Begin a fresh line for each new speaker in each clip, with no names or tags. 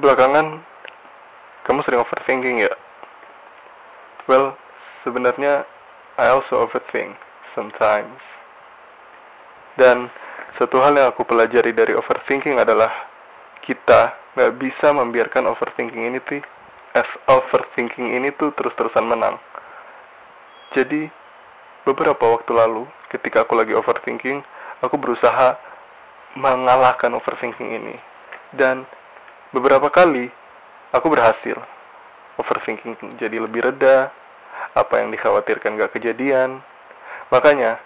belakangan kamu sering overthinking ya? Well, sebenarnya I also overthink sometimes. Dan satu hal yang aku pelajari dari overthinking adalah kita nggak bisa membiarkan overthinking ini tuh, as overthinking ini tuh terus-terusan menang. Jadi beberapa waktu lalu, ketika aku lagi overthinking, aku berusaha mengalahkan overthinking ini. Dan beberapa kali aku berhasil. Overthinking jadi lebih reda, apa yang dikhawatirkan gak kejadian. Makanya,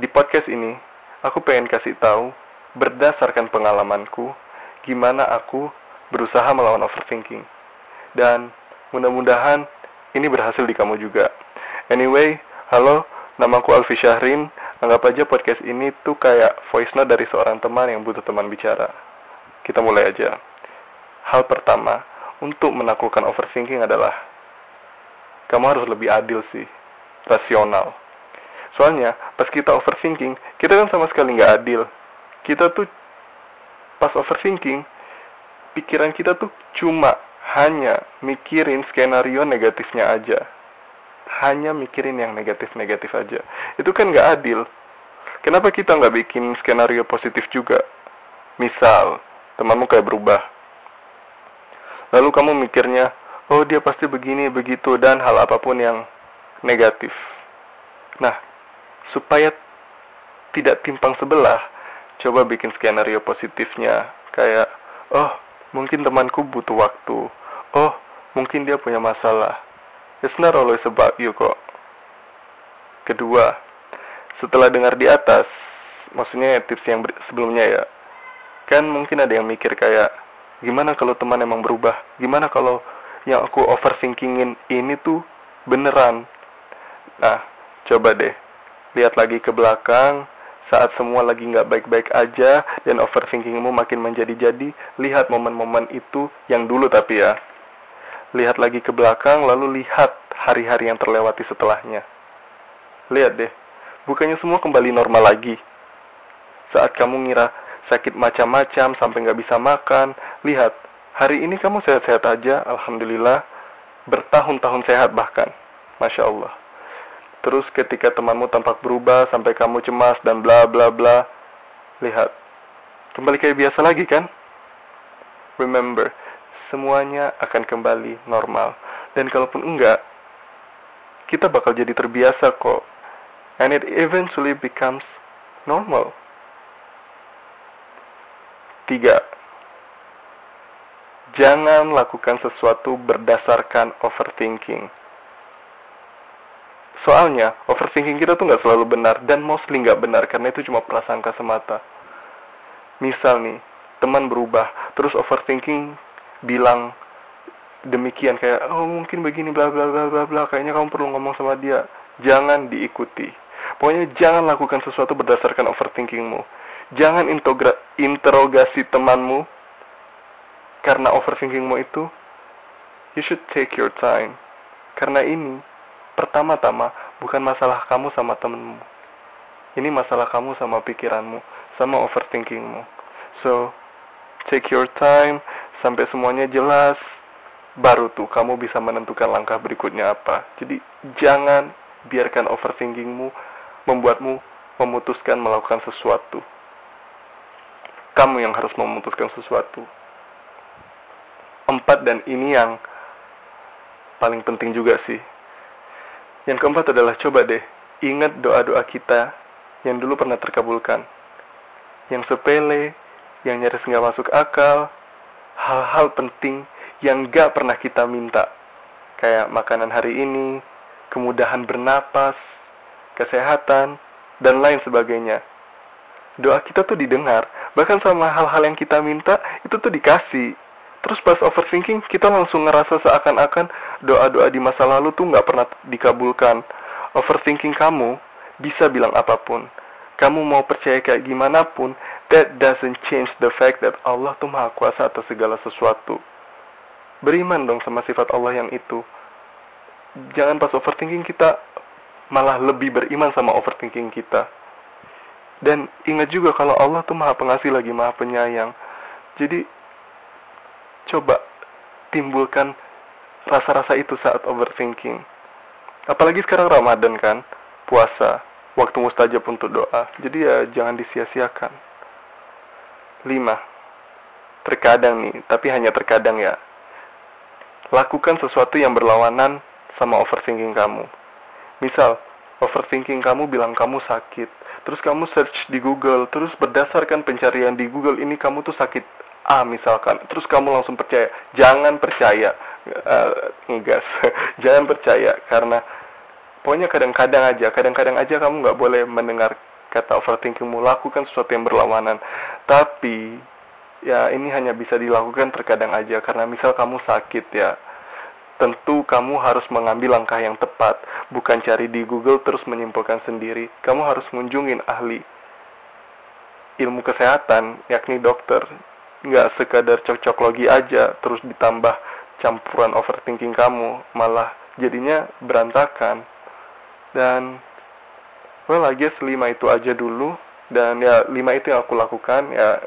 di podcast ini, aku pengen kasih tahu berdasarkan pengalamanku, gimana aku berusaha melawan overthinking. Dan mudah-mudahan ini berhasil di kamu juga. Anyway, halo, namaku Alfi Syahrin. Anggap aja podcast ini tuh kayak voice note dari seorang teman yang butuh teman bicara. Kita mulai aja. Hal pertama untuk menaklukkan overthinking adalah kamu harus lebih adil sih, rasional. Soalnya pas kita overthinking, kita kan sama sekali nggak adil. Kita tuh pas overthinking, pikiran kita tuh cuma hanya mikirin skenario negatifnya aja. Hanya mikirin yang negatif-negatif aja. Itu kan nggak adil. Kenapa kita nggak bikin skenario positif juga? Misal, temanmu kayak berubah, Lalu kamu mikirnya, oh dia pasti begini, begitu, dan hal apa pun yang negatif. Nah, supaya tidak timpang sebelah, coba bikin skenario positifnya. Kayak, oh mungkin temanku butuh waktu. Oh, mungkin dia punya masalah. It's not always about you kok. Kedua, setelah dengar di atas, maksudnya tips yang sebelumnya ya, kan mungkin ada yang mikir kayak, Gimana kalau teman emang berubah? Gimana kalau yang aku overthinkingin ini tuh beneran? Nah, coba deh. Lihat lagi ke belakang, saat semua lagi nggak baik-baik aja dan overthinkingmu makin menjadi-jadi, lihat momen-momen itu yang dulu tapi ya. Lihat lagi ke belakang, lalu lihat hari-hari yang terlewati setelahnya. Lihat deh, bukannya semua kembali normal lagi. Saat kamu ngira sakit macam-macam sampai nggak bisa makan. Lihat, hari ini kamu sehat-sehat aja, alhamdulillah. Bertahun-tahun sehat bahkan, masya Allah. Terus ketika temanmu tampak berubah sampai kamu cemas dan bla bla bla, lihat, kembali kayak biasa lagi kan? Remember, semuanya akan kembali normal. Dan kalaupun enggak, kita bakal jadi terbiasa kok. And it eventually becomes normal. Tiga, jangan lakukan sesuatu berdasarkan overthinking. Soalnya, overthinking kita tuh nggak selalu benar dan mostly nggak benar karena itu cuma prasangka semata. Misal nih, teman berubah, terus overthinking bilang demikian kayak oh mungkin begini bla bla bla bla bla kayaknya kamu perlu ngomong sama dia. Jangan diikuti. Pokoknya jangan lakukan sesuatu berdasarkan overthinkingmu Jangan interogasi temanmu karena overthinkingmu itu. You should take your time. Karena ini pertama-tama bukan masalah kamu sama temenmu. Ini masalah kamu sama pikiranmu, sama overthinkingmu. So, take your time sampai semuanya jelas. Baru tuh kamu bisa menentukan langkah berikutnya apa. Jadi jangan biarkan overthinkingmu membuatmu memutuskan melakukan sesuatu kamu yang harus memutuskan sesuatu. Empat dan ini yang paling penting juga sih. Yang keempat adalah coba deh ingat doa-doa kita yang dulu pernah terkabulkan. Yang sepele, yang nyaris nggak masuk akal, hal-hal penting yang gak pernah kita minta. Kayak makanan hari ini, kemudahan bernapas, kesehatan, dan lain sebagainya. Doa kita tuh didengar, bahkan sama hal-hal yang kita minta itu tuh dikasih. Terus pas overthinking kita langsung ngerasa seakan-akan doa-doa di masa lalu tuh nggak pernah dikabulkan. Overthinking kamu bisa bilang apa pun. Kamu mau percaya kayak gimana pun that doesn't change the fact that Allah tuh maha kuasa atas segala sesuatu. Beriman dong sama sifat Allah yang itu. Jangan pas overthinking kita malah lebih beriman sama overthinking kita dan ingat juga kalau Allah tuh maha pengasih lagi maha penyayang. Jadi coba timbulkan rasa-rasa itu saat overthinking. Apalagi sekarang Ramadan kan, puasa, waktu mustajab untuk doa. Jadi ya jangan disia-siakan. 5. Terkadang nih, tapi hanya terkadang ya. Lakukan sesuatu yang berlawanan sama overthinking kamu. Misal, overthinking kamu bilang kamu sakit. Terus kamu search di Google, terus berdasarkan pencarian di Google ini kamu tuh sakit A misalkan. Terus kamu langsung percaya. Jangan percaya uh, ngegas jangan percaya karena pokoknya kadang-kadang aja kadang-kadang aja kamu nggak boleh mendengar kata overthinkingmu lakukan sesuatu yang berlawanan tapi ya ini hanya bisa dilakukan terkadang aja karena misal kamu sakit ya tentu kamu harus mengambil langkah yang tepat bukan cari di Google terus menyimpulkan sendiri. Kamu harus mengunjungin ahli ilmu kesehatan yakni dokter. Nggak sekadar cocok logi aja terus ditambah campuran overthinking kamu malah jadinya berantakan. Dan well I guess 5 itu aja dulu. Dan ya 5 itu yang aku lakukan ya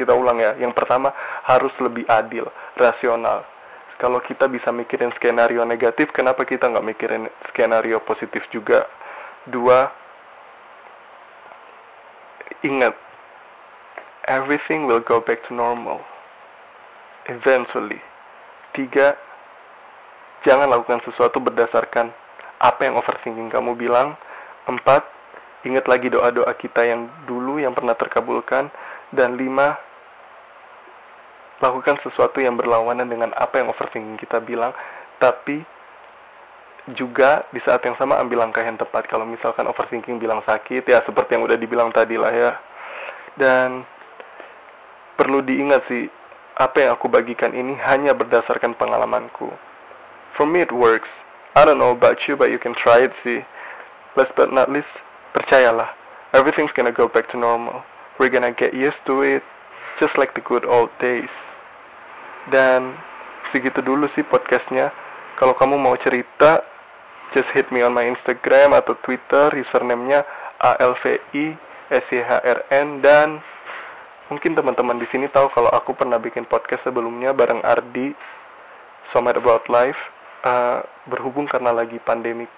kita ulang ya. Yang pertama harus lebih adil rasional kalau kita bisa mikirin skenario negatif kenapa kita nggak mikirin skenario positif juga dua ingat everything will go back to normal eventually Tiga, jangan lakukan sesuatu berdasarkan apa yang overthinking kamu bilang. Empat, ingat lagi doa-doa kita yang dulu yang pernah terkabulkan. Dan lima, lakukan sesuatu yang berlawanan dengan apa yang overthinking kita bilang. Tapi juga di saat yang sama ambil langkah yang tepat. Kalau misalkan overthinking bilang sakit, ya seperti yang udah dibilang tadi lah ya. Dan perlu diingat sih, apa yang aku bagikan ini hanya berdasarkan pengalamanku. For me it works. I don't know about you, but you can try it sih. Last but not least, percayalah, everything's gonna go back to normal. We're gonna get used to it, just like the good old days. Dan segitu dulu sih podcastnya. Kalau kamu mau cerita, just hit me on my Instagram atau Twitter, username-nya ALVI SCHRN dan Mungkin teman-teman di sini tahu kalau aku pernah bikin podcast sebelumnya bareng Ardi, Somat About Life. Uh, berhubung karena lagi pandemi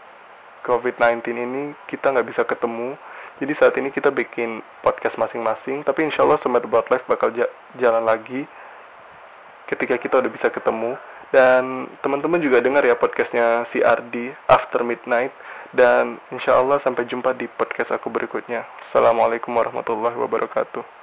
COVID-19 ini, kita nggak bisa ketemu. Jadi saat ini kita bikin podcast masing-masing, tapi insya Allah Somat About Life bakal jalan lagi ketika kita udah bisa ketemu. Dan teman-teman juga dengar ya podcastnya si Ardi, After Midnight. Dan insya Allah sampai jumpa di podcast aku berikutnya. Assalamualaikum warahmatullahi wabarakatuh.